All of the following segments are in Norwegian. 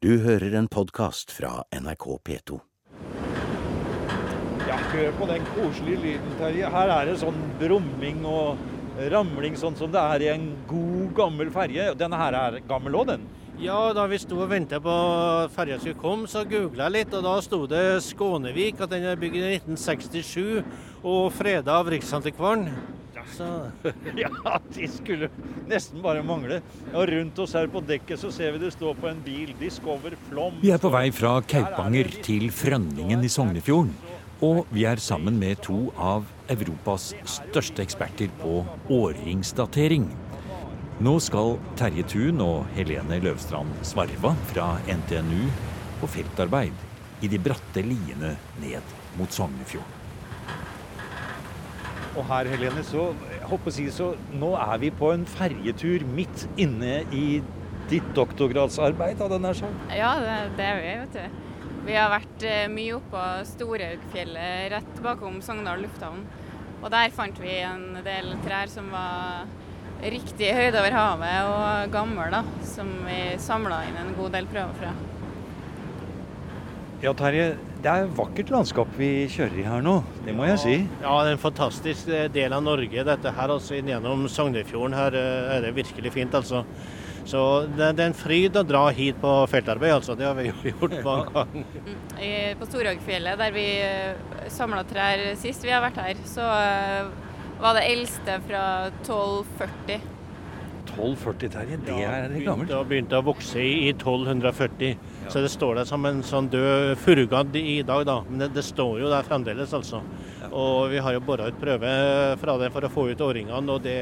Du hører en podkast fra NRK P2. Ja, hør på den koselige lyden, Terje. Her er det sånn brumming og ramling, sånn som det er i en god, gammel ferje. Denne her er gammel òg, den. Ja, da vi sto og ventet på at ferja skulle komme, så googla jeg litt, og da sto det Skånevik, at den er bygd i 1967 og freda av Riksantikvaren. Så Ja, de skulle nesten bare mangle. Og rundt oss her på dekket så ser vi det står på en bil Discover Flom. Vi er på vei fra Kaupanger til Frønningen i Sognefjorden. Og vi er sammen med to av Europas største eksperter på årringsdatering. Nå skal Terje Thun og Helene Løvstrand Svarva fra NTNU på feltarbeid i de bratte liene ned mot Sognefjorden. Og her, Helene, så, jeg å si, så nå er vi på en ferjetur midt inne i ditt doktorgradsarbeid, hadde jeg nær sagt. Ja, det, det er vi, vet du. Vi har vært eh, mye oppå Storhaugfjellet, rett bakom Sogndal lufthavn. Og der fant vi en del trær som var riktig høyde over havet og gamle, da. Som vi samla inn en god del prøver fra. Ja, Terje, det er et vakkert landskap vi kjører i her nå. Det må jeg si. Ja, det er en fantastisk eh, del av Norge, dette her. altså Gjennom Sognefjorden her eh, er det virkelig fint, altså. Så det, det er en fryd å dra hit på feltarbeid, altså. Det har vi jo gjort mange ganger. På Storhagfjellet, der vi samla trær sist vi har vært her, så eh, var det eldste fra 1240. 1240, Terje. Det er gammelt. Det har begynt å vokse i, i 1240. Så det står der som en sånn død furugadd i dag, da. Men det, det, står jo der fremdeles, altså. Og vi har jo bora ut prøve fra det for å få ut årringene, og det,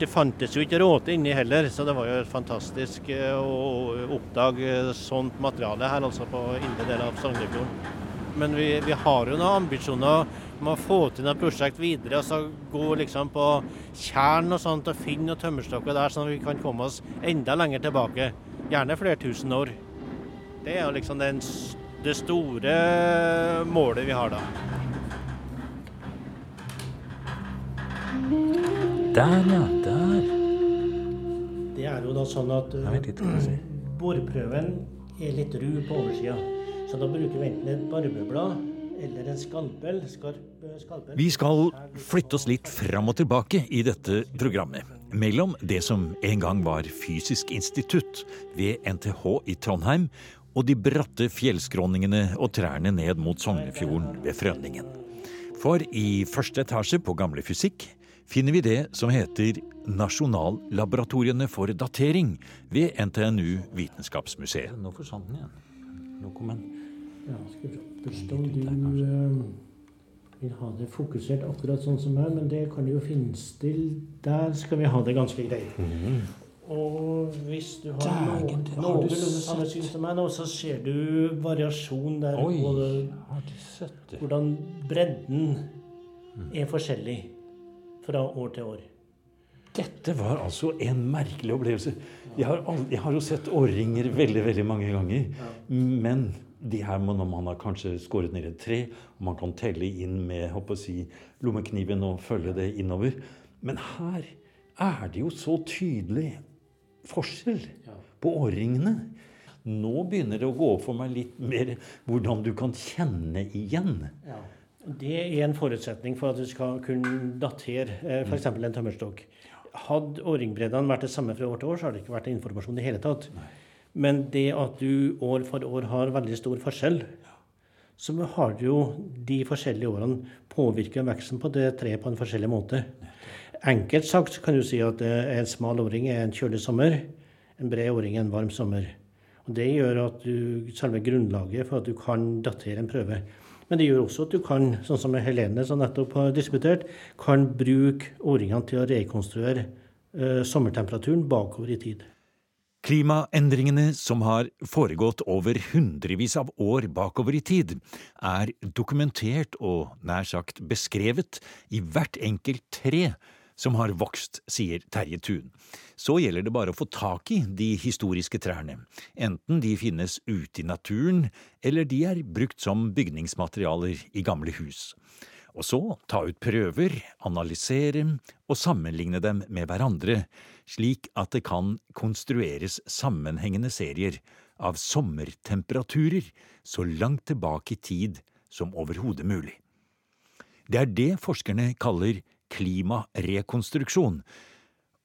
det fantes jo ikke råte inni heller. Så det var jo fantastisk eh, å oppdage sånt materiale her, altså på indre del av Sognefjorden. Men vi, vi, har jo noen ambisjoner om å få til noe prosjekt videre. altså Gå liksom på tjern og sånt og finne noen tømmerstokker der, sånn at vi kan komme oss enda lenger tilbake. Gjerne flere tusen år. Det er jo liksom den, det store målet vi har da. Der, ja. Der. Det er jo da sånn at uh, boreprøven er litt ru på oversida. Så da bruker vi enten et barbieblad eller en skalpel. Skarp skalpel. Vi skal flytte oss litt fram og tilbake i dette programmet. Mellom det som en gang var Fysisk institutt ved NTH i Trondheim, og de bratte fjellskråningene og trærne ned mot Sognefjorden ved Frønningen. For i første etasje på Gamle Fysikk finner vi det som heter Nasjonallaboratoriene for datering ved NTNU Vitenskapsmuseet. Nå forsvant den igjen. Nå kom den. Ja, skal vi spørs om du uh, vil ha det fokusert akkurat sånn som meg, men det kan jo finnes til Der skal vi ha det ganske greit. Mm. Og hvis du har noenlunde samme syn som meg nå, så ser du variasjon der. Oi, både, har du sett det? Hvordan bredden er forskjellig fra år til år. Dette var altså en merkelig opplevelse. Jeg har, aldri, jeg har jo sett årringer veldig veldig mange ganger. Men de her når man har kanskje skåret ned et tre, og man kan telle inn med å si, lommekniven og følge det innover. Men her er det jo så tydelig forskjell på årringene. Nå begynner det å gå opp for meg litt mer hvordan du kan kjenne igjen. Ja. Det er en forutsetning for at du skal kunne datere eh, f.eks. en tømmerstokk. Hadde årringbreddene vært det samme fra år til år, så hadde det ikke vært informasjon i hele tatt. Nei. Men det at du år for år har veldig stor forskjell, så har jo de forskjellige årene påvirket veksten på det treet på en forskjellig måte. Enkelt sagt kan du si at en smal åring er en kjølig sommer, en bred åring er en varm sommer. Og Det gjør at du, selve grunnlaget for at du kan datere en prøve. Men det gjør også at du kan, sånn som Helene som nettopp har disputert, kan bruke årringene til å rekonstruere uh, sommertemperaturen bakover i tid. Klimaendringene som har foregått over hundrevis av år bakover i tid, er dokumentert og nær sagt beskrevet i hvert enkelt tre som har vokst, sier Terje Thun. Så gjelder det bare å få tak i de historiske trærne, enten de finnes ute i naturen eller de er brukt som bygningsmaterialer i gamle hus og så ta ut prøver, analysere og sammenligne dem med hverandre, slik at det kan konstrueres sammenhengende serier av sommertemperaturer så langt tilbake i tid som overhodet mulig. Det er det forskerne kaller klimarekonstruksjon,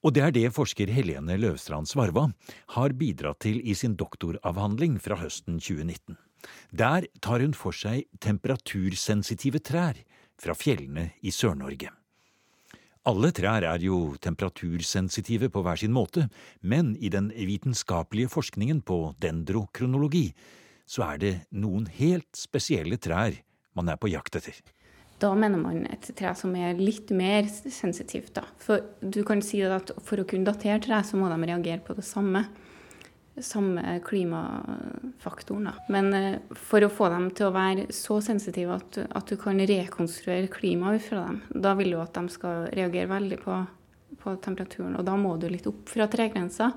og det er det forsker Helene Løvstrand Svarva har bidratt til i sin doktoravhandling fra høsten 2019. Der tar hun for seg temperatursensitive trær fra fjellene i Sør-Norge. Alle trær er jo temperatursensitive på hver sin måte, men i den vitenskapelige forskningen på dendrokronologi så er det noen helt spesielle trær man er på jakt etter. Da mener man et tre som er litt mer sensitivt. Da. For du kan si at for å kunne datere tre, så må de reagere på det samme. Samme klimafaktoren. Da. Men eh, for å få dem til å være så sensitive at, at du kan rekonstruere klimaet ut fra dem, da vil du at de skal reagere veldig på, på temperaturen. Og da må du litt opp fra tregrensa.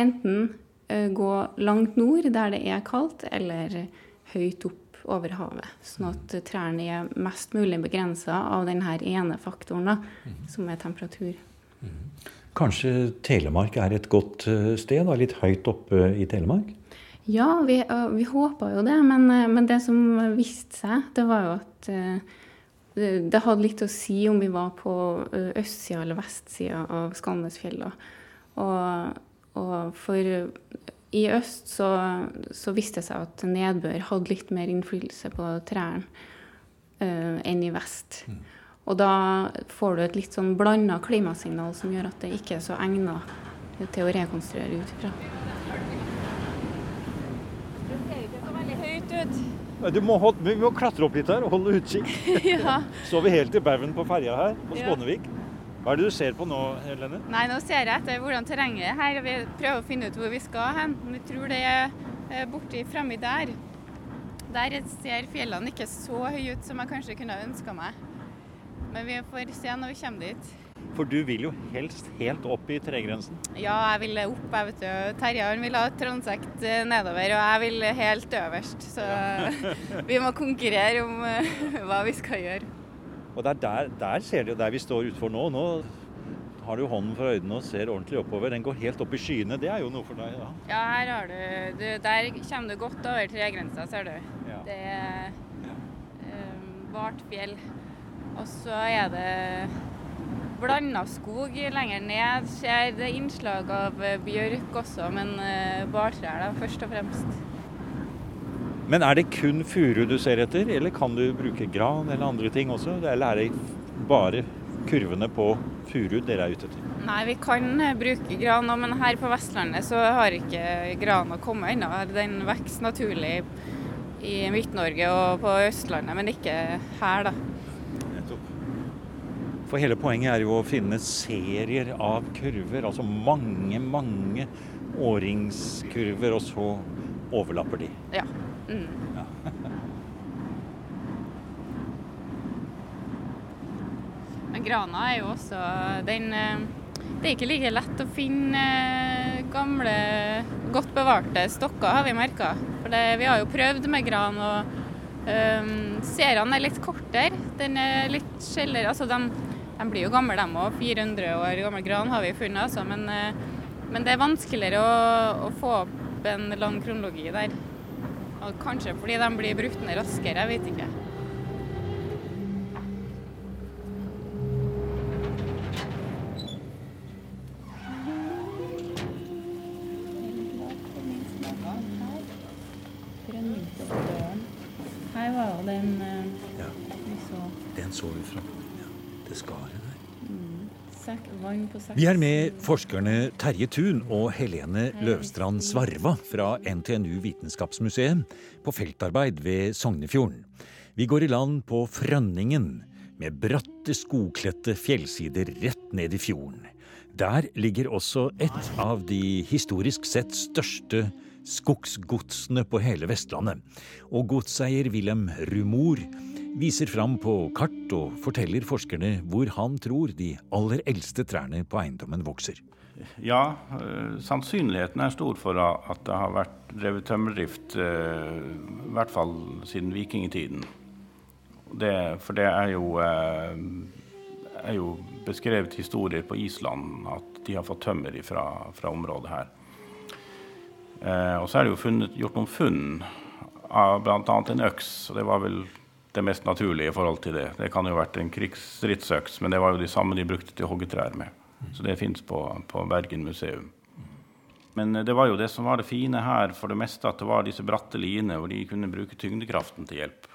Enten uh, gå langt nord der det er kaldt, eller høyt opp over havet. Sånn at trærne er mest mulig begrensa av denne ene faktoren, da, mm. som er temperatur. Mm. Kanskje Telemark er et godt eh, sted? Da, litt høyt oppe i Telemark? Ja, vi, vi håpa jo det. Men, men, det som viste seg, det var jo at det hadde litt å si om vi var på østsida eller vestsida av Skalnesfjella. Og, og for i øst så, så viste det seg at nedbør hadde litt mer innflytelse på trærne uh, enn i vest. Mm. Og da får du et litt sånn blanda klimasignal som gjør at det ikke er så egna til å rekonstruere ut ifra. Det ser ikke så veldig høyt ut. Du må holde, vi må klatre opp hit her og holde utkikk. ja. Står vi helt i baugen på ferja her på Skånevik. Hva er det du ser på nå, Helene? Nei, Nå ser jeg etter hvordan terrenget er her. Vi prøver å finne ut hvor vi skal hen. Vi tror det er borti fremme der. Der ser fjellene ikke så høye ut som jeg kanskje kunne ønska meg. Men vi får se når vi kommer dit. For du vil jo helst helt opp i tregrensen? Ja, jeg vil opp. jeg vet du. Terje vil ha transekt eh, nedover, og jeg vil helt øverst. Så vi må konkurrere om eh, hva vi skal gjøre. Og der, der, der ser du der vi står utenfor nå. Nå har du hånden for øynene og ser ordentlig oppover. Den går helt opp i skyene. Det er jo noe for deg. Ja, ja her har du, du Der kommer du godt over tregrensa, ser du. Ja. Det er um, vart fjell. Og så er det blanda skog lenger ned. Ser det innslag av bjørk også, men uh, bartrær da, først og fremst. Men er det kun furu du ser etter, eller kan du bruke gran eller andre ting også? Eller er det bare kurvene på furu dere er ute etter? Nei, vi kan eh, bruke gran òg, men her på Vestlandet så har ikke grana kommet ennå. Den vokser naturlig i Midt-Norge og på Østlandet, men ikke her, da. For hele poenget er jo å finne serier av kurver, altså mange, mange åringskurver, og så overlapper de. Ja. Mm. Ja. Men grana er jo også den eh, Det er ikke like lett å finne eh, gamle, godt bevarte stokker, har vi merka. For det, vi har jo prøvd med gran, og um, seriene er litt kortere. Den er litt sjeldnere. Altså, de, de, blir jo gamle, de òg. 400 år gammel gran har vi funnet, altså. Men, men det er vanskeligere å, å få opp en lang kronologi der. Og kanskje fordi de blir brukt ned raskere, jeg vet ikke. Her var jo den ja. vi så. Den så vi fra. Det skaret der. Vi er med forskerne Terje Thun og Helene Løvstrand Svarva fra NTNU Vitenskapsmuseet på feltarbeid ved Sognefjorden. Vi går i land på Frønningen, med bratte, skogkledte fjellsider rett ned i fjorden. Der ligger også et av de historisk sett største skogsgodsene på hele Vestlandet. Og godseier Wilhelm Rumor viser fram på kart og forteller forskerne hvor han tror de aller eldste trærne på eiendommen vokser. Ja, uh, sannsynligheten er stor for at det har vært drevet tømmerdrift, uh, i hvert fall siden vikingtiden. Det, for det er jo, uh, er jo, beskrevet historier på Island at de har fått tømmer fra, fra området her. Eh, og så er det jo funnet, gjort noen funn av bl.a. en øks. og Det var vel det mest naturlige i forhold til det. Det kan jo ha vært en krigsstridsøks, men det var jo de samme de brukte til å hogge trær med. Så det fins på, på, Bergen museum. Men eh, det var jo det som var det fine her, for det meste at det var disse bratte liene hvor de kunne bruke tyngdekraften til hjelp.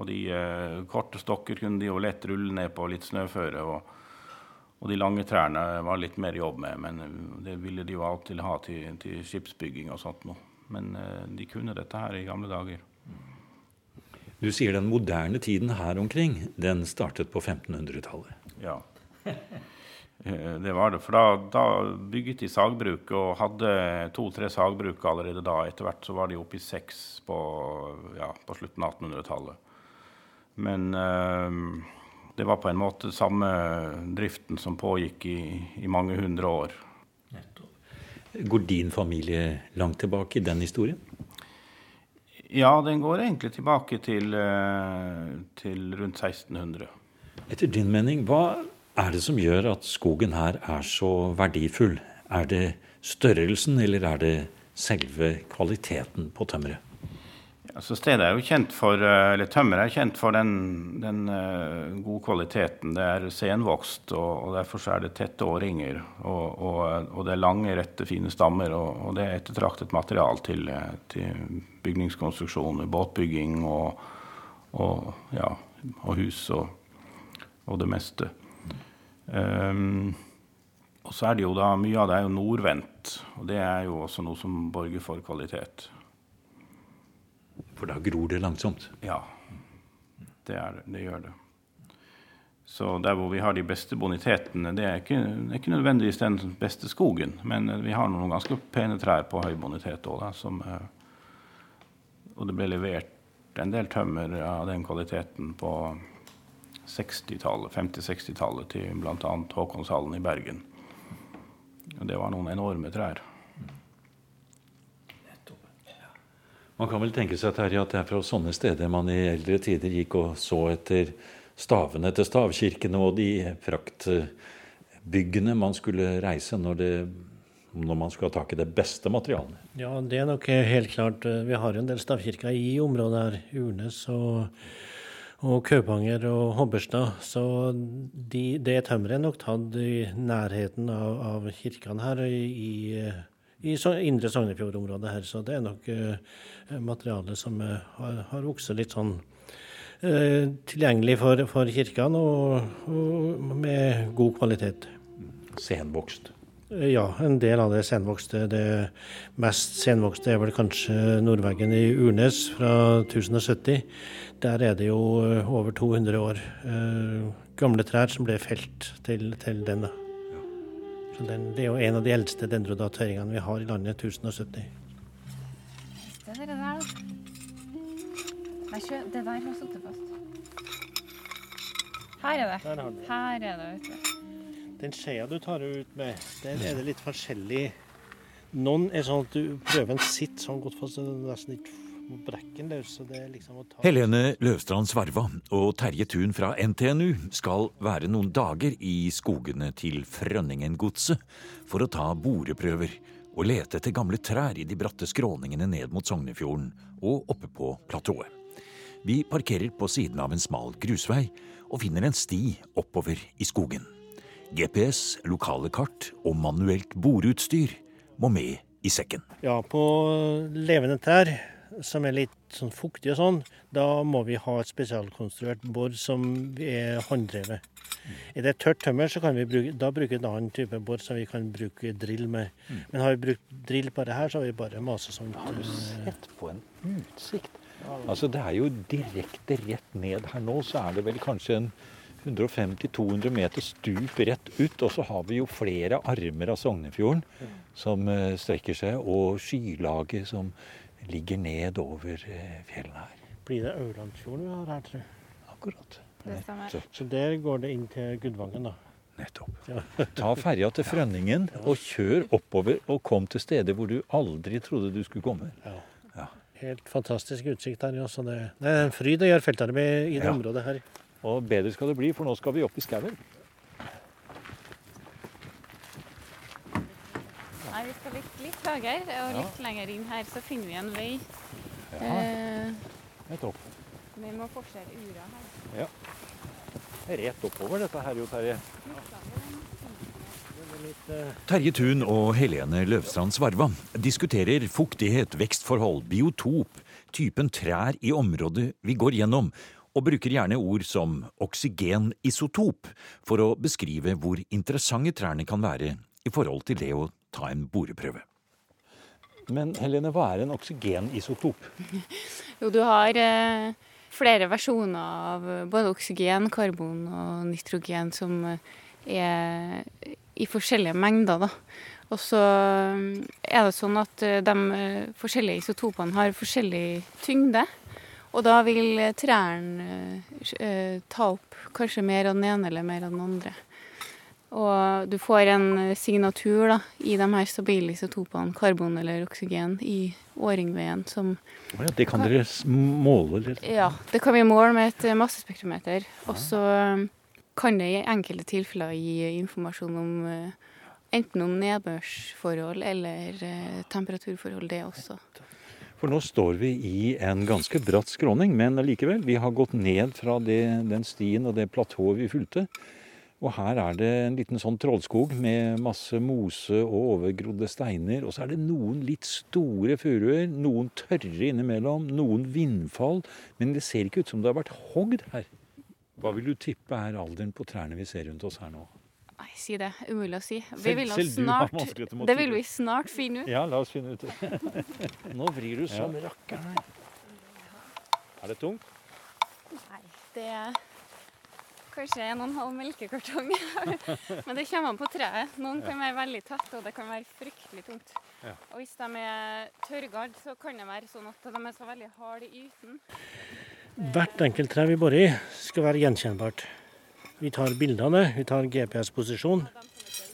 Og de eh, korte stokker kunne de jo lett rulle ned på litt snøføre. Og, og, de lange trærne var litt mer jobb med, men eh, det ville de jo alltid ha til, til skipsbygging og sånt noe. Men eh, de kunne dette her i gamle dager. Du sier den moderne tiden her omkring, den startet på 1500-tallet. Ja. Eh, det var det. For da, da bygget de sagbruk og hadde to-tre sagbruk allerede da. Etter hvert så var de oppe i seks på, ja, på slutten av 1800-tallet. Men uh, det var på en måte samme driften som pågikk i, i mange hundre år. Går din familie langt tilbake i den historien? Ja, den går egentlig tilbake til, uh, til rundt 1600. Etter din mening, hva er det som gjør at skogen her er så verdifull? Er det størrelsen, eller er det selve kvaliteten på tømmeret? Altså stedet er jo kjent for, eh, eller Tømmer er kjent for den, den uh, gode kvaliteten. Det er senvokst, og, og, derfor er det tette årringer. Og, og, og, det er lange, rette, fine stammer. Og, det er ettertraktet material til, til bygningskonstruksjoner, båtbygging og, ja, hus og, det meste. Um, og så er det jo da, Mye av det er jo nordvendt, og det er jo også noe som borger for kvalitet. For da gror det langsomt? Ja, det, er, det gjør det. Så der hvor vi har de beste bonitetene, det er ikke, er ikke nødvendigvis den beste skogen, men vi har noen ganske pene trær på høy bonitet òg, eh, Og det ble levert en del tømmer av den kvaliteten på 60-tallet, 50-60-tallet til bl.a. Håkonshallen i Bergen. Og det var noen enorme trær. Man kan vel tenke seg Terje, at det er fra sånne steder man i eldre tider gikk og så etter stavene til stavkirkene og de praktbyggene man skulle reise når, det, når man skulle ha tak i det beste materialet. Ja, det er nok helt klart. Vi har jo en del stavkirker i området her. Urnes og, og Kaupanger og Hobberstad. Så de, det tømmeret er nok tatt i nærheten av, av kirkene her i, i i indre Sognefjord-området her. Så det er nok uh, materiale som uh, har, har vokst litt sånn uh, tilgjengelig for, for kirkene, og, og, med god kvalitet. Senvokst? Ja, en del av det senvokste. Det mest senvokste er vel kanskje nordveggen i Urnes fra 1070. Der er det jo over 200 år gamle trær som ble felt til, til den. Den, det er jo en av de eldste dendrodateringene vi har i landet, 1070. Det der, det der, da. Nei, det der har sittet fast. Her er det. Her er det, vet du. Den skjea du tar ut med, der er det litt forskjellig. Noen er sånn at du prøver en sitt sånn godt fast, så nesten ikke brekken løs. Liksom Helene Løvstrand Svarva og Terje Thun fra NTNU skal være noen dager i skogene til Frønningen-godset for å ta boreprøver og lete etter gamle trær i de bratte skråningene ned mot Sognefjorden og oppe på platået. Vi parkerer på siden av en smal grusvei og finner en sti oppover i skogen. GPS, lokale kart og manuelt boreutstyr må med i sekken. Ja, på levende trær som er litt sånn fuktig og sånn, da må vi ha et spesialkonstruert bor som er hånddrevet. Mm. Er det tørt tømmer, så kan vi bruke, da bruke en annen type bor som vi kan bruke drill med. Mm. Men har vi brukt drill på det her, så har vi bare masesånt. Har du sett på en utsikt? Altså Det er jo direkte rett ned her nå, så er det vel kanskje en 150-200 meter stup rett ut. Og så har vi jo flere armer av Sognefjorden som uh, strekker seg, og skylaget som ligger ned over eh, fjellene her. Blir det Aurlandsfjorden vi har her, tror jeg? Akkurat. Så, så der går det inn til Gudvangen, da? Nettopp. Ja. Ta ferja til Frønningen og kjør oppover og kom til steder hvor du aldri trodde du skulle komme. Ja. ja. Helt fantastisk utsikt her. Også. det, det, er en fryd å gjøre feltarbeid i det ja. området her. Og bedre skal det bli, for nå skal vi opp i skauen. Nei, vi skal litt, litt høyere Og litt lenger inn her så finner vi en vei. Ja, Eh, vi må forsere ura her. Ja. Rett oppover dette her jo, Terje. Terje Thun og Helene Løvstrand Svarva diskuterer fuktighet, vekstforhold, biotop, typen trær i området vi går gjennom, og bruker gjerne ord som oksygenisotop for å beskrive hvor interessante trærne kan være i forhold til det å ta en boreprøve. Men Helene, hva er en oksygenisotop? Jo, du har eh, flere versjoner av både oksygen, karbon og nitrogen som eh, er i forskjellige mengder, da. Og så eh, er det sånn at eh, de eh, forskjellige isotopene har forskjellig tyngde. Og da vil eh, trærne eh, eh, ta opp kanskje mer av den ene eller mer av den andre. Og du får en eh, signatur da, i de her stabile isotopene, karbon eller oksygen, i årringveien som oh ja, det kan dere måle? Eller? Ja, det kan vi måle med et eh, massespektrometer. Og så eh, kan det i enkelte tilfeller gi informasjon om enten om nedbørsforhold eller temperaturforhold, det også. For nå står vi i en ganske bratt skråning, men allikevel. Vi har gått ned fra det, den stien og det platået vi fulgte. Og her er det en liten sånn trollskog med masse mose og overgrodde steiner. Og så er det noen litt store furuer, noen tørre innimellom, noen vindfall. Men det ser ikke ut som det har vært hogd her. Hva vil du tippe er alderen på trærne vi ser rundt oss her nå? Nei, si det. Umulig å si. Vi vil snart, det vil vi snart finne ut. Ja, la oss finne ut det. Nå vrir du som rakkeren her. Er det tungt? Nei, det er kanskje en og en halv melkekartong. Men det kommer an på treet. Noen kan være veldig tette, og det kan være fryktelig tungt. Ja. Og hvis de er tørrgard, så kan det være sånn at de er så veldig harde i yten. Hvert enkelt tre vi borer i, skal være gjenkjennbart. Vi tar bildene, vi tar GPS-posisjon,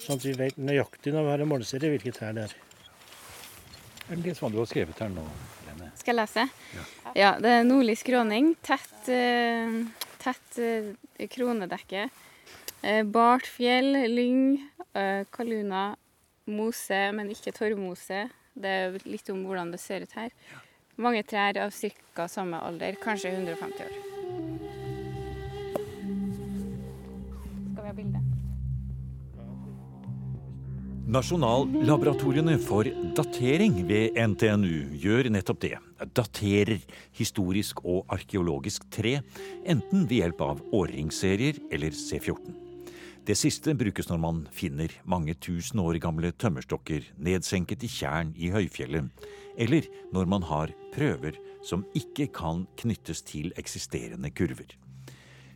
sånn at vi vet nøyaktig når vi har en måleserie hvilke trær det er. Les hva du har skrevet her nå, Lene. Skal jeg lese? Ja. det er nordlig skråning. Tett, eh, tett eh, kronedekke. Eh, bart fjell, lyng, eh, kaluna, mose, men ikke torvmose. Det er litt om hvordan det ser ut her. Mange trær av ca. samme alder, kanskje 150 år. Nasjonallaboratoriene for datering ved NTNU gjør nettopp det. Daterer historisk og arkeologisk tre, enten ved hjelp av årringsserier eller C14. Det siste brukes når man finner mange tusen år gamle tømmerstokker nedsenket i tjern i høyfjellet, eller når man har prøver som ikke kan knyttes til eksisterende kurver.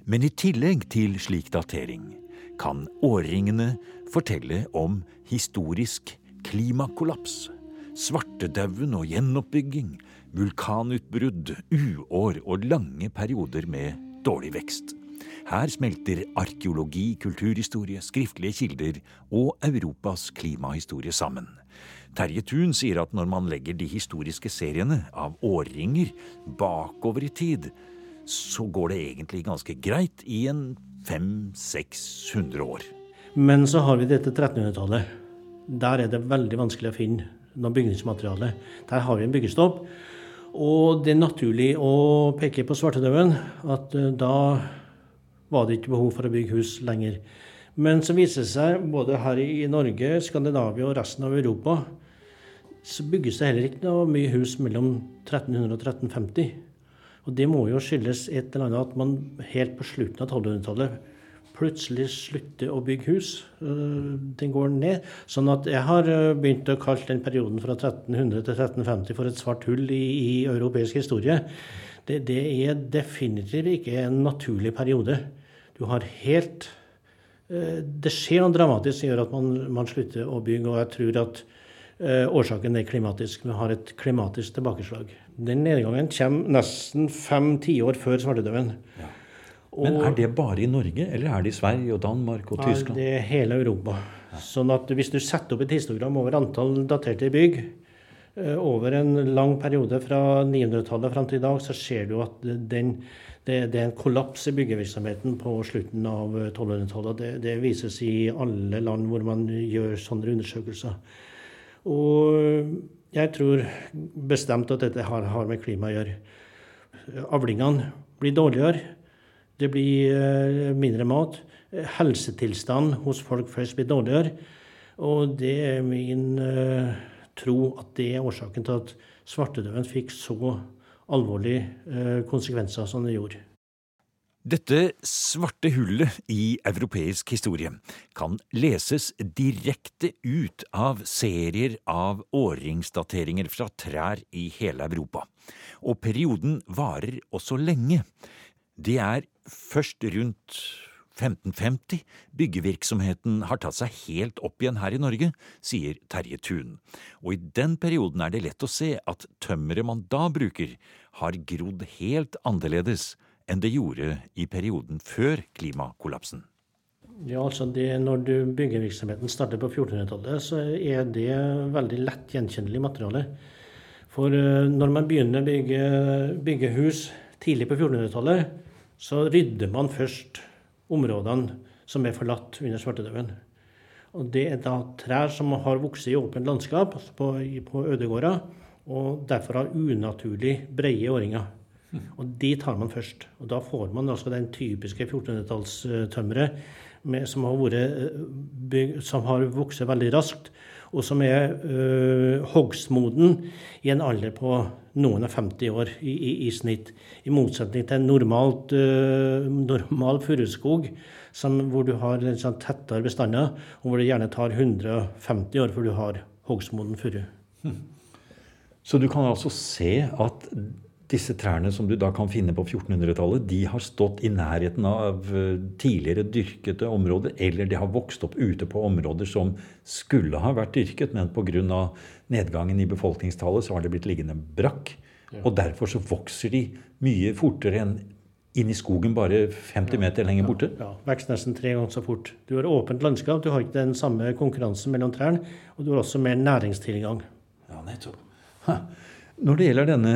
Men i tillegg til slik datering kan årringene fortelle om historisk klimakollaps, svartedauden og gjenoppbygging, vulkanutbrudd, uår og lange perioder med dårlig vekst. Her smelter arkeologi, kulturhistorie, skriftlige kilder og Europas klimahistorie sammen. Terje Thun sier at når man legger de historiske seriene av årringer bakover i tid, så går det egentlig ganske greit i en 500-600 år. Men så har vi dette 1300-tallet. Der er det veldig vanskelig å finne noe bygningsmateriale. Der har vi en byggestopp. Og det er naturlig å peke på svartedauden, at eh, da var det ikke behov for å bygge hus lenger. Men så viser det seg, både her i Norge, Skandinavia og resten av Europa, så bygges det heller ikke noe mye hus mellom 1300 og 1350. Og det må jo skyldes et eller annet at man helt på slutten av 1200-tallet plutselig slutter å bygge hus. Øh, Den går ned. Sånn at jeg har øh, begynt å kalle den perioden fra 1300 til 1350 for et svart hull i, i europeisk historie. Det, det er definitivt ikke en naturlig periode. Du har helt øh, Det skjer noe dramatisk som gjør at man, man slutter å bygge, og jeg tror at årsaken er klimatisk. Vi har et klimatisk tilbakeslag. Den nedgangen kommer nesten fem tiår før svartedauden. Men er det bare i Norge, eller er det i Sverige og Danmark og Tyskland? Det er hele Europa. Sånn at hvis du setter opp et histogram over antall daterte bygg eh, over en lang periode fra 900-tallet fram til i dag, så ser du at den, det, det er en kollaps i byggevirksomheten på slutten av eh, 1200-tallet. Det, det vises i alle land hvor man gjør sånne undersøkelser. Og jeg tror bestemt at dette har, har med klima å gjøre. Avlingene blir dårligere. Det blir eh, mindre mat. Helsetilstanden hos folk flest blir dårligere. Og det er min uh, tro at det er årsaken til at svartedauden fikk så alvorlige konsekvenser som det gjorde. Dette svarte hullet i europeisk historie kan leses direkte ut av serier av årringsdateringer fra trær i hele Europa. Og perioden varer også lenge. Det er først rundt 1550 byggevirksomheten har tatt seg helt opp igjen her i Norge, sier Terje Thun. Og i den perioden er det lett å se at tømmeret man da bruker, har grodd helt annerledes enn det gjorde i perioden før klimakollapsen. Ja, altså det, Når du byggevirksomheten starter på 1400-tallet, så er det veldig lett gjenkjennelig materiale. For eh, når man begynner å bygge, bygge hus tidlig på 1400-tallet, så rydder man først områdene som er forlatt under svartedauden. Og Det er da trær som har vokst i åpent landskap, altså på, på ødegårder, og derfor har unaturlig brede åringer. Og de tar man først. Og da får man altså den typiske 1400-tallstømmeret som, eh, som, har vokst veldig raskt, og som er øh, hogstmoden i en alder på noen og 50 år i, i, i snitt. I motsetning til en normalt, øh, normal furuskog hvor du har sånn tettere bestander, og hvor det gjerne tar 150 år før du har hogstmoden furu. Så du kan altså se at disse trærne som du da kan finne på 1400-tallet, de har stått i nærheten av eh, tidligere dyrkede områder, eller de har vokst opp ute på områder som skulle ha vært dyrket, men pga. nedgangen i befolkningstallet så har det blitt liggende brakk. Ja. Og derfor så vokser de mye fortere enn inn i skogen bare 50 meter lenger borte. Ja, ja. Vokser nesten tre ganger så fort. Du har åpent landskap, du har ikke den samme konkurransen mellom trærne, og du har også mer næringstilgang. Ja, nettopp. Når det gjelder denne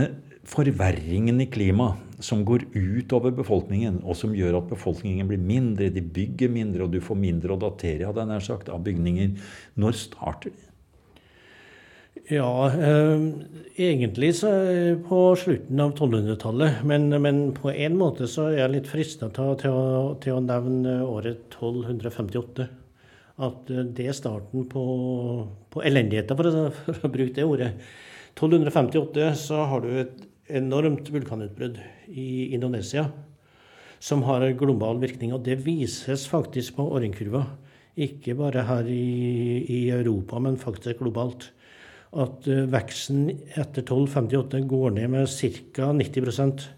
forverringen i klimaet som går utover befolkningen, og som gjør at befolkningen blir mindre, de bygger mindre, og du får mindre å datere av, nær sagt, av bygninger. Når starter det? Ja, eh, egentlig så på slutten av 1200-tallet. Men, men, på en måte så er jeg litt frista til, til, til, å nevne året 1258. At det er starten på, på elendigheten, for, for, å bruke det ordet. 1258 så har du et enormt vulkanutbrudd i Indonesia som har global virkning. Og det vises faktisk på årringkurva. Ikke bare her i, i, Europa, men faktisk globalt. At uh, veksten etter 1258 går ned med ca. 90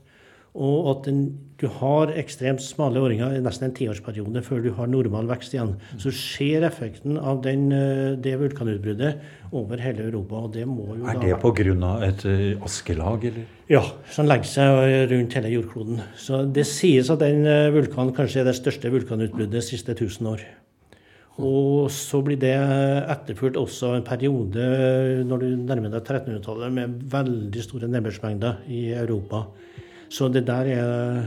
og at den, du har ekstremt smale åringer i nesten en tiårsperiode før du har normal vekst igjen. Så skjer effekten av den, eh, det vulkanutbruddet over hele Europa. og det må jo Er det pga. et uh, askelag, eller? Ja, som legger seg rundt hele jordkloden. Så det sies at den vulkanen kanskje er det største vulkanutbruddet de siste 1000 år. Og så blir det etterfulgt også en periode når du nærmer deg 1300-tallet med veldig store nedbørsmengder i Europa. Så det der er,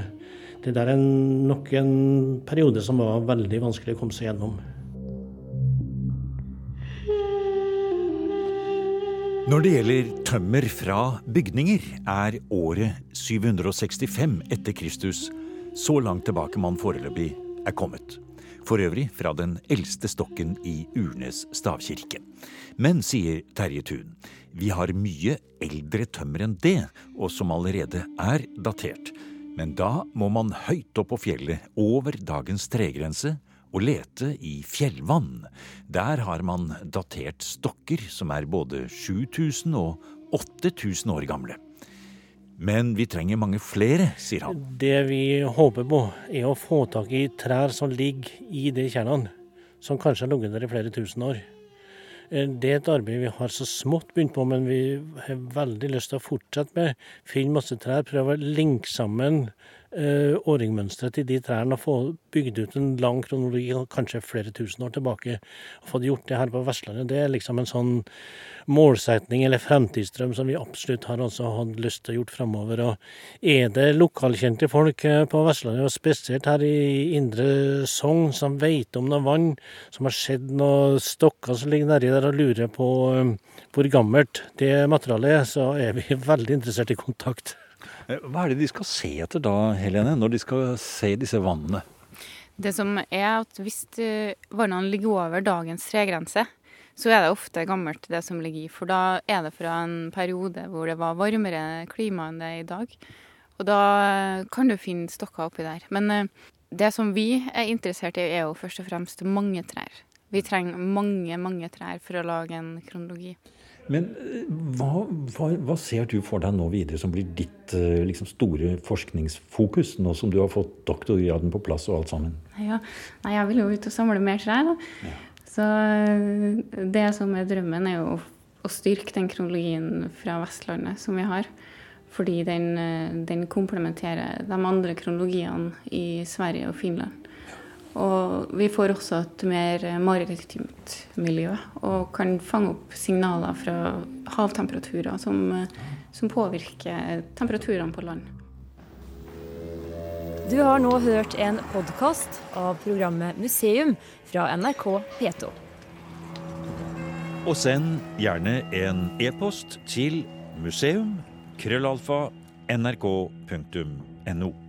det der er nok en periode som var veldig vanskelig å komme seg gjennom. Når det gjelder tømmer fra bygninger, er året 765 etter Kristus så langt tilbake man foreløpig er kommet. For øvrig fra den eldste stokken i Urnes stavkirke. Men, sier Terje Thun, vi har mye eldre tømmer enn det, og som allerede er datert. Men da må man høyt opp på fjellet, over dagens tregrense, og lete i fjellvann. Der har man datert stokker som er både 7000 og 8000 år gamle. Men vi trenger mange flere, sier han. Det vi håper på, er å få tak i trær som ligger i de tjernene, som kanskje har ligget der i flere tusen år. Eh, det er et arbeid vi har så smått begynt på, men vi har veldig lyst til å fortsette med. Finne masse trær, prøve å linke sammen årringmønsteret til de trærne og få bygd ut en lang kronologi, kanskje flere tusen år tilbake. Og få gjort det her på Vestlandet, det er liksom en sånn målsetning eller fremtidsdrøm som vi absolutt har også hatt lyst til å gjort framover. Og er det lokalkjente folk eh, på Vestlandet, og spesielt her i Indre Sogn, som vet om noe vann, som har sett noen stokker som ligger nedi der og lurer på um, hvor gammelt det materialet er, så er vi veldig interessert i kontakt. Eh, hva er det de skal se etter da, Helene, når de skal se disse vannene? Det som er at hvis vannene ligger over dagens tregrense, så er det ofte gammelt det som ligger i. For da er det fra en periode hvor det var varmere klima enn det er i dag. Og da kan du finne stokker oppi der. Men eh, det som vi er interessert i, er jo først og fremst mange trær. Vi trenger mange, mange trær for å lage en kronologi. Men eh, hva, hva, hva, ser du for deg nå videre som blir ditt eh, liksom, store forskningsfokus, nå som du har fått doktorgraden på plass og alt sammen? Ja, Nei, jeg vil jo ut og samle mer trær. Ja. Så eh, det som er drømmen, er jo å styrke den kronologien fra Vestlandet som vi har. Fordi den, den komplementerer de andre kronologiene i Sverige og Finland. Og vi får også et mer maritimt miljø og kan fange opp signaler fra havtemperaturer som, som påvirker temperaturene på land. Du har nå hørt en podkast av programmet Museum fra NRK P2. Og send gjerne en e-post til museum.krøllalfa.nrk.no. nrk.no.